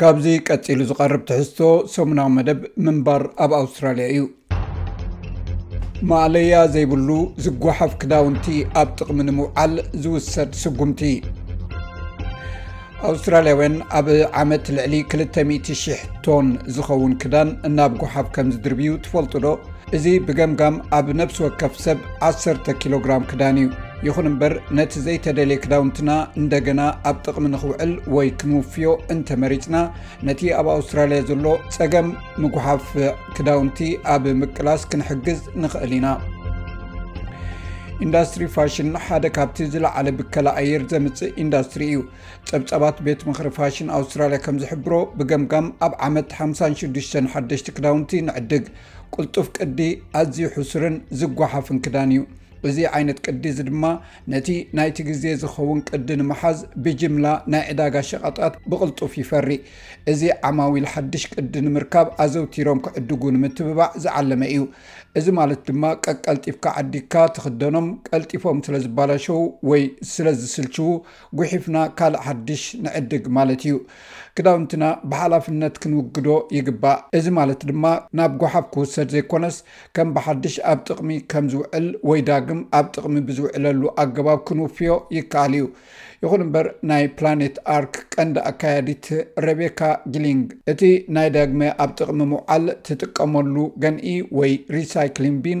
ካብዚ ቀፂሉ ዝቐርብ ትሕዝቶ ሰሙናዊ መደብ ምንባር ኣብ ኣውስትራሊያ እዩ። ማእለያ ዘይብሉ ዝጓሓፍ ክዳውንቲ ኣብ ጥቕሚ ንምውዓል ዝውሰድ ስጉምቲ ኣውስትራልያውያን ኣብ ዓመት ልዕሊ 200,000 ቶን ዝኸውን ክዳን እናብ ጓሓፍ ከም ዝድርብዩ ትፈልጡ ዶ? እዚ ብገምጋም ኣብ ነብሲ ወከፍ ሰብ ዓሰርተ ኪሎግራም ክዳን እዩ። ይኹን እምበር ነቲ ዘይተደልየ ክዳውንትና እንደገና ኣብ ጥቕሚ ንኽውዕል ወይ ክንውፍዮ እንተመሪፅና ነቲ ኣብ ኣውስትራልያ ዘሎ ፀገም ምጉሓፍ ክዳውንቲ ኣብ ምቅላስ ክንሕግዝ ንኽእል ኢና። ኢንዳስትሪ ፋሽን ሓደ ካብቲ ዝለዓለ ብከላ ኣየር ዘምፅእ ኢንዳስትሪ እዩ ፀብፃባት ቤት ምክሪ ፋሽን ኣውስትራልያ ከም ዝሕብሮ ብገምጋም ኣብ ዓመት 56 ሓደሽቲ ክዳውንቲ ንዕድግ ቅልጡፍ ቅዲ ኣዝዩ ሕሱርን ዝጓሓፍን ክዳን እዩ። እዚ ዓይነት ቅዲ እዚ ድማ ነቲ ናይቲ ግዜ ዝኸውን ቅዲ ንምሓዝ ብጅምላ ናይ ዕዳጋ ሸቐጣት ብቕልጡፍ ይፈሪ። እዚ ዓማዊል ሓድሽ ቅዲ ንምርካብ ኣዘውቲሮም ክዕድጉ ንምትብባዕ ዝዓለመ እዩ። እዚ ማለት ድማ ቀቀልጢፍካ ዓዲግካ ትኽደኖም ቀልጢፎም ስለዝባላሸዉ ወይ ስለዝስልችዉ ጉሒፍና ካልእ ሓድሽ ንዕድግ ማለት እዩ። ክዳውንትና ብሓላፍነት ክንውግዶ ይግባእ። እዚ ማለት ድማ ናብ ጎሓፍ ክውሰድ ዘይኮነስ ከም ብሓድሽ ኣብ ጥቕሚ ከም ዝውዕል ወይ ዳግም ኣብ ጥቕሚ ብዝውዕለሉ ኣገባብ ክንውፍዮ ይከኣል እዩ። ይኹን እምበር ናይ ፕላኔት ኣርክ ቀንዲ ኣካያዲት ረቤካ ጊሊንግ እቲ ናይ ዳግመ ኣብ ጥቕሚ ምውዓል ትጥቀመሉ ገንኢ ወይ ሪሳይክሊን ቢን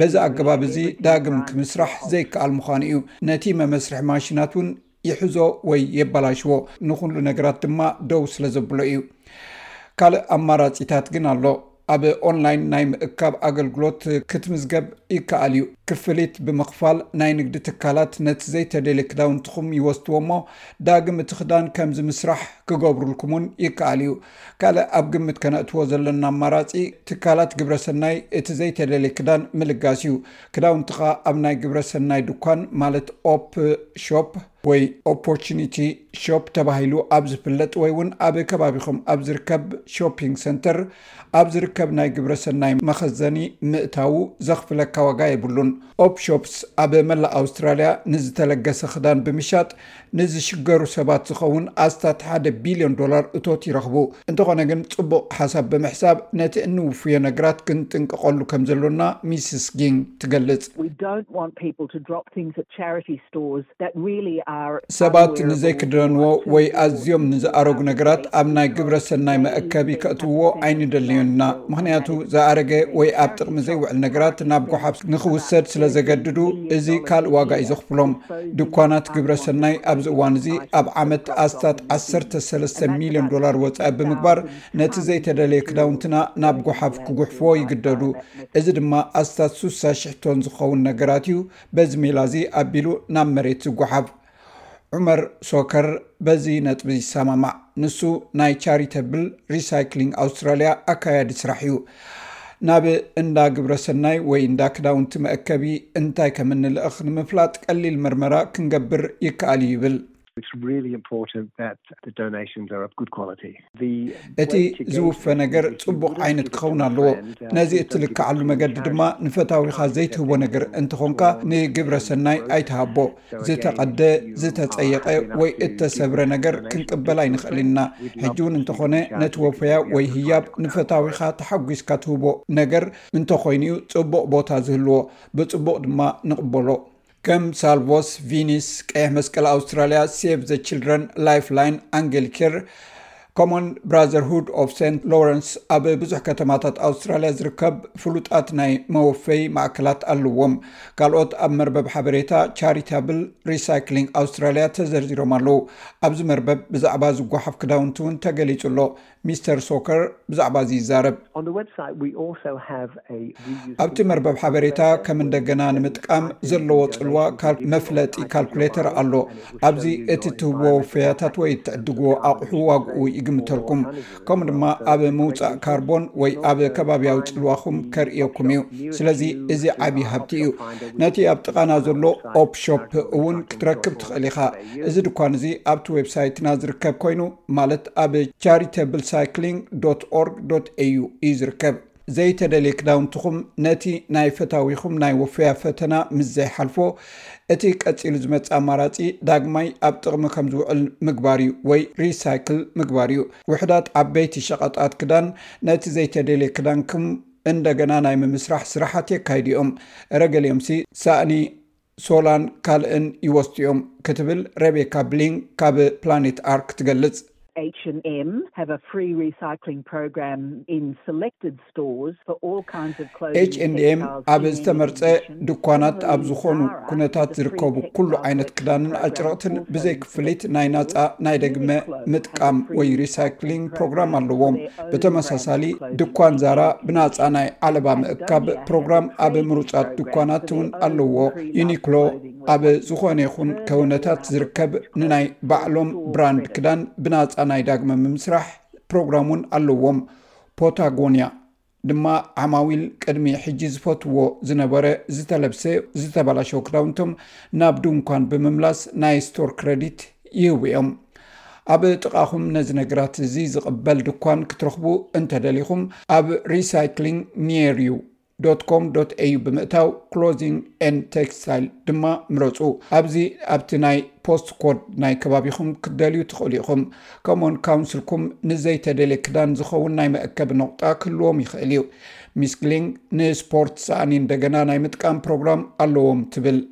በዚ ኣገባብ እዚ ዳግም ክምስራሕ ዘይከኣል ምዃኑ እዩ። ነቲ መመስርሒ ማሽናት እውን ይሕዞ ወይ የበላሽዎ፣ ንዅሉ ነገራት ድማ ደው ስለ ዘብሎ እዩ። ካልእ ኣማራጺታት ግን ኣሎ። ኣብ ኦንላይን ናይ ምእካብ ኣገልግሎት ክትምዝገብ ይከኣል እዩ። ክፍሊት ብምኽፋል ናይ ንግዲ ትካላት ነቲ ዘይተደልየ ክዳውንትኹም ይወስድዎ እሞ ዳግም እቲ ክዳን ከም ዝምስራሕ ክገብሩልኩም እውን ይከኣል እዩ። ካልእ ኣብ ግምት ከነእትዎ ዘለና ኣማራጺ ትካላት ግብረ ሰናይ እቲ ዘይተደልየ ክዳን ምልጋስ እዩ። ክዳውንትኻ ኣብ ናይ ግብረ ሰናይ ድኳን ማለት ኦፕ ሾፕ ወይ ኦፖርቹኒቲ ሾፕ ተባሂሉ ኣብ ዝፍለጥ ወይ እውን ኣብ ከባቢኹም ኣብ ዝርከብ ሾፒንግ ሰንተር ኣብ ዝርከብ ናይ ግብረ ሰናይ መኸዘኒ ምእታዉ ዘኽፍለካ ዋጋ የብሉን። ኦፕ ሾፕስ ኣብ መላእ ኣውስትራልያ ንዝተለገሰ ክዳን ብምሻጥ ንዝሽገሩ ሰባት ዝኸውን ኣስታት ሓደ ቢልዮን ዶላር እቶት ይረኽቡ። እንተኾነ ግን ጽቡቕ ሓሳብ ብምሕሳብ ነቲ እንውፍዮ ነግራት ክንጥንቀቐሉ ከም ዘሎና ሚስስ ጊንግ ትገልጽ። ሰባት ንዘይክደንዎ ወይ ኣዝዮም ንዝኣረጉ ነገራት ኣብ ናይ ግብረ ሰናይ መእከቢ ከእትውዎ ኣይንደልዮን ኢና። ምኽንያቱ ዝኣረገ ወይ ኣብ ጥቕሚ ዘይውዕል ነግራት ናብ ጎሓፍ ንኽውሰድ ስለ ዘገድዱ እዚ ካልእ ዋጋ እዩ ዘኽፍሎም። ድኳናት ግብረ ሰናይ ኣብዚ እዋን እዚ ኣብ ዓመት ኣስታት ዓሰርተ ሰለስተ ሚልዮን ዶላር ወፃኢ ብምግባር ነቲ ዘይተደለየ ክዳውንትና ናብ ጎሓፍ ክጉሕፍዎ ይግደዱ። እዚ ድማ ኣስታት ስሳ ሽሕ ቶን ዝኸውን ነገራት እዩ በዚ ሜላ እዚ ኣቢሉ ናብ መሬት ዝጎሓፍ። ዑመር ሶከር በዚ ነጥቢ ይሰማማዕ። ንሱ ናይ ቻሪተብል ሪሳይክሊንግ ኣውስትራሊያ ኣካያዲ ስራሕ እዩ። ናብ እንዳ ግብረ ሰናይ ወይ እንዳ ክዳውንቲ መእከቢ እንታይ ከም እንልእኽ ንምፍላጥ ቀሊል መርመራ ክንገብር ይከኣል'ዩ ይብል። እቲ ዝውፈ ነገር ጽቡቕ ዓይነት ክኸውን ኣለዎ። ነዚ እትልክዓሉ መገዲ ድማ ንፈታዊኻ ዘይትህቦ ነገር እንተኾንካ ንግብረ ሰናይ ኣይትሃቦ። ዝተቐደ፣ ዝተጸየቐ ወይ እተሰብረ ነገር ክንቅበል ኣይንኽእልን ኢና። ሕጂ እውን እንተ ዀነ፣ ነቲ ወፈያ ወይ ህያብ ንፈታዊኻ ተሓጒስካ ትህቦ ነገር እንተ ዀይኑ እዩ ጽቡቕ ቦታ ዚህልዎ፣ ብጽቡቕ ድማ ንቕበሎ። ከም ሳልቮስ ቪኒስ፣ ቀይሕ መስቀል ኣውስትራልያ፣ ሴቭ ዘ ቺልድረን፣ ላይፍላይን፣ ኣንጌል ኬር፣ ኮሞን ብራዘርሁድ ኦፍ ሰንት ሎረንስ ኣብ ብዙሕ ከተማታት ኣውስትራልያ ዝርከብ ፍሉጣት ናይ መወፈይ ማእከላት ኣለዎም ካልኦት ኣብ መርበብ ሓበሬታ ቻሪታብል ሪሳይክሊንግ ኣውስትራልያ ተዘርዚሮም ኣለዉ ኣብዚ መርበብ ብዛዕባ ዝጓሓፍ ክዳውንቲ እውን ተገሊጹ ኣሎ ሚስተር ሶከር ብዛዕባ እዚ ይዛረብ ኣብቲ መርበብ ሓበሬታ ከም እንደገና ንምጥቃም ዘለዎ ፅልዋ መፍለጢ ካልኩሌተር ኣሎ ኣብዚ እቲ ትህብዎ ፍርያታት ወይ እትዕድግዎ ኣቑሑ ዋግኡ ይግምተልኩም ከምኡ ድማ ኣብ ምውፃእ ካርቦን ወይ ኣብ ከባብያዊ ፅልዋኹም ከርእየኩም እዩ ስለዚ እዚ ዓብዪ ሃብቲ እዩ ነቲ ኣብ ጥቓና ዘሎ ኦፕሾፕ እውን ክትረክብ ትኽእል ኢኻ እዚ ድኳን እዚ ኣብቲ ዌብሳይትና ዝርከብ ኮይኑ ማለት ኣብ ቻሪተብል ሳይክሊንግ ዶት ኦርግ ዶት ኤዩ እዩ ዝርከብ ዘይተደልየ ክዳውንትኹም ነቲ ናይ ፈታዊኹም ናይ ወፈያ ፈተና ምስ ዘይሓልፎ፣ እቲ ቀጺሉ ዝመጽእ ኣማራጺ ዳግማይ ኣብ ጥቕሚ ከም ዝውዕል ምግባር እዩ ወይ ሪሳይክል ምግባር እዩ። ውሑዳት ዓበይቲ ሸቐጣት ክዳን ነቲ ዘይተደልየ ክዳንኩም እንደገና ናይ ምምስራሕ ስራሓት የካይዱ እዮም። እረ ገሊኦምሲ ሳእኒ ሶላን ካልእን ይወስዱ'ዮም ክትብል ረቤካ ብሊንግ ካብ ፕላኔት ኣርክ ትገልጽ። ኤች ኤንድ ኤም ኣብ ዝተመርጸ ድኳናት ኣብ ዝኾኑ ኩነታት ዝርከቡ ኩሉ ዓይነት ክዳንን ኣጭርቕትን ብዘይ ክፍሊት ናይ ናጻ ናይ ደግመ ምጥቃም ወይ ሪሳይክሊንግ ፕሮግራም ኣለዎም። ብተመሳሳሊ ድኳን ዛራ ብናፃ ናይ ዓለባ ምእካብ ፕሮግራም ኣብ ምሩፃት ድኳናት እውን ኣለዎ። ዩኒክሎ ኣብ ዝኾነ ይኹን ከውነታት ዝርከብ ንናይ ባዕሎም ብራንድ ክዳን ብናፃ ናይ ዳግመ ምምስራሕ ፕሮግራም እውን ኣለዎም። ፖታጎንያ ድማ ዓማዊል ቅድሚ ሕጂ ዝፈትዎ ዝነበረ ዝተለብሰ ዝተባላሸው ክዳውንቶም ናብ ድንኳን ብምምላስ ናይ ስቶር ክረዲት ይህቡ እዮም። ኣብ ጥቓኹም ነዚ ነገራት እዚ ዝቕበል ድኳን ክትረኽቡ እንተ ደሊኹም፣ ኣብ ሪሳይክሊንግ ኒየር ዩ ዶት ኮም ዶት ኤዩ ብምእታው ክሎዚንግ ኤንድ ቴክስታይል ድማ ምረጹ። ኣብዚ ኣብቲ ናይ ፖስት ኮድ ናይ ከባቢኹም ክትደልዩ ትኽእሉ ኢኹም። ከምኡውን ካውንስልኩም ንዘይተደልየ ክዳን ዝኸውን ናይ መእከቢ ነቑጣ ክህልዎም ይኽእል እዩ። ሚስግሊንግ ንስፖርት ሳእኒ እንደገና ናይ ምጥቃም ፕሮግራም ኣለዎም ትብል።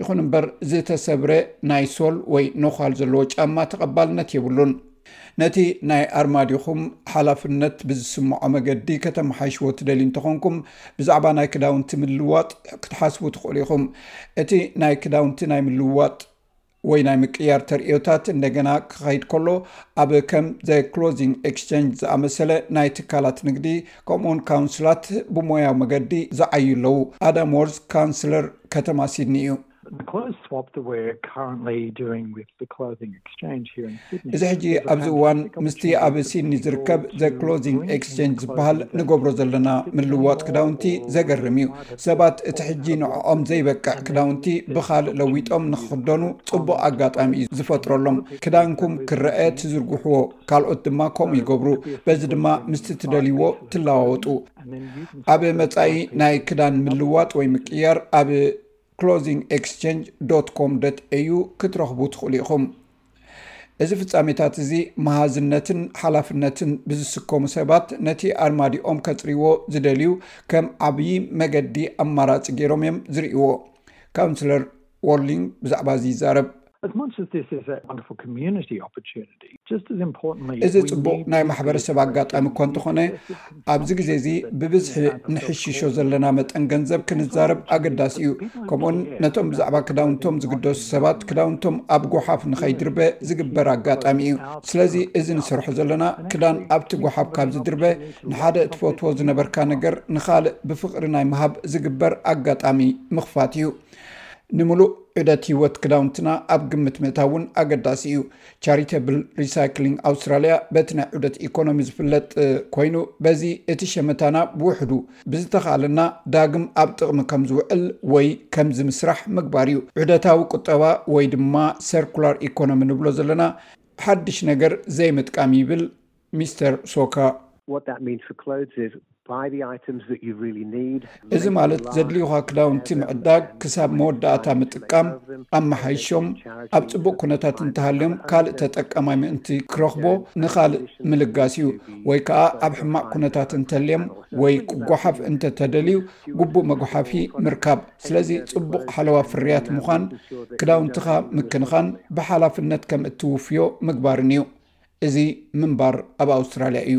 ይኹን እምበር ዝተሰብረ ናይ ሶል ወይ ነዃል ዘለዎ ጫማ ተቐባልነት የብሉን። ነቲ ናይ ኣርማድዩኹም ሓላፍነት ብዝስምዖ መገዲ ከተመሓይሽዎ ትደልዩ እንተኾንኩም፣ ብዛዕባ ናይ ክዳውንቲ ምልዋጥ ክትሓስቡ ትኽእሉ ኢኹም። እቲ ናይ ክዳውንቲ ናይ ምልዋጥ ወይ ናይ ምቅያር ተርእዮታት እንደገና ክኸይድ ከሎ ኣብ ከም The Clothing Exchange ዝኣመሰለ ናይ ትካላት ንግዲ ከምኡውን ካውንስላት ብሞያዊ መገዲ ዝዓዩ ኣለዉ ኣዳም ዎርዝ ካውንስለር ከተማ ሲድኒ እዩ። እዚ ሕጂ ኣብዚ እዋን ምስቲ ኣብ ሲድኒ ዝርከብ ዘ ክሎዚንግ ኤክስቸንጅ ዝበሃል ንገብሮ ዘለና ምልዋጥ ክዳውንቲ ዘገርም እዩ። ሰባት እቲ ሕጂ ንዕኦም ዘይበቅዕ ክዳውንቲ ብካልእ ለዊጦም ንክኽደኑ ፅቡቅ ኣጋጣሚ እዩ ዝፈጥረሎም። ክዳንኩም ክረኣ ትዝርግሕዎ ካልኦት ድማ ከምኡ ይገብሩ በዚ ድማ ምስቲ ትደልይዎ ትለዋወጡ። ኣብ መፃኢ ናይ ክዳን ምልዋጥ ወይ ምቅያር ኣብ closing exchange dot com dot au ክትረኽቡ ትኽእሉ ኢኹም። እዚ ፍጻሜታት እዚ መሃዝነትን ሓላፍነትን ብዝስከሙ ሰባት ነቲ ኣርማዲኦም ከጽርዎ ዝደልዩ ከም ዓብዪ መገዲ ኣማራጺ ገይሮም እዮም ዝርእይዎ። ካውንስለር ዎርሊንግ ብዛዕባ እዚ ይዛረብ። እዚ ጽቡቕ ናይ ማሕበረሰብ ኣጋጣሚ እኳ እንተኾነ፣ ኣብዚ ግዜ እዚ ብብዝሒ ንሕሽሾ ዘለና መጠን ገንዘብ ክንዛረብ ኣገዳሲ እዩ። ከምኡውን ነቶም ብዛዕባ ክዳውንቶም ዝግደሱ ሰባት ክዳውንቶም ኣብ ጎሓፍ ንኸይድርበ ዝግበር ኣጋጣሚ እዩ። ስለዚ እዚ ንሰርሖ ዘለና ክዳን ኣብቲ ጎሓፍ ካብ ዝድርበ ንሓደ እትፈትዎ ዝነበርካ ነገር ንኻልእ ብፍቕሪ ናይ ምሃብ ዝግበር ኣጋጣሚ ምኽፋት እዩ። ንምሉእ ዑደት ህይወት ክዳውንትና ኣብ ግምት ምእታው እውን ኣገዳሲ እዩ። ቻሪተብል ሪሳይክሊንግ ኣውስትራልያ በቲ ናይ ዑደት ኢኮኖሚ ዝፍለጥ ኮይኑ በዚ እቲ ሸመታና ብውሕዱ ብዝተኻለና ዳግም ኣብ ጥቕሚ ከም ዝውዕል ወይ ከምዚ ምስራሕ ምግባር እዩ። ዑደታዊ ቁጠባ ወይ ድማ ሰርኩላር ኢኮኖሚ ንብሎ ዘለና ሓድሽ ነገር ዘይምጥቃም ይብል ሚስተር ሶካ። እዚ ማለት ዘድልዩኻ ክዳውንቲ ምዕዳግ ክሳብ መወዳእታ ምጥቃም ኣመሓይሾም ኣብ ፅቡቅ ኩነታት እንተሃልዮም ካልእ ተጠቀማይ ምእንቲ ክረኽቦ ንኻልእ ምልጋስ እዩ ወይ ከዓ ኣብ ሕማቅ ኩነታት እንተልዮም ወይ ክጎሓፍ እንተተደልዩ ግቡእ መጉሓፊ ምርካብ ስለዚ ፅቡቅ ሓለዋ ፍርያት ምዃን ክዳውንትኻ ምክንኻን ብሓላፍነት ከም እትውፍዮ ምግባርን እዩ። እዚ ምንባር ኣብ ኣውስትራልያ እዩ።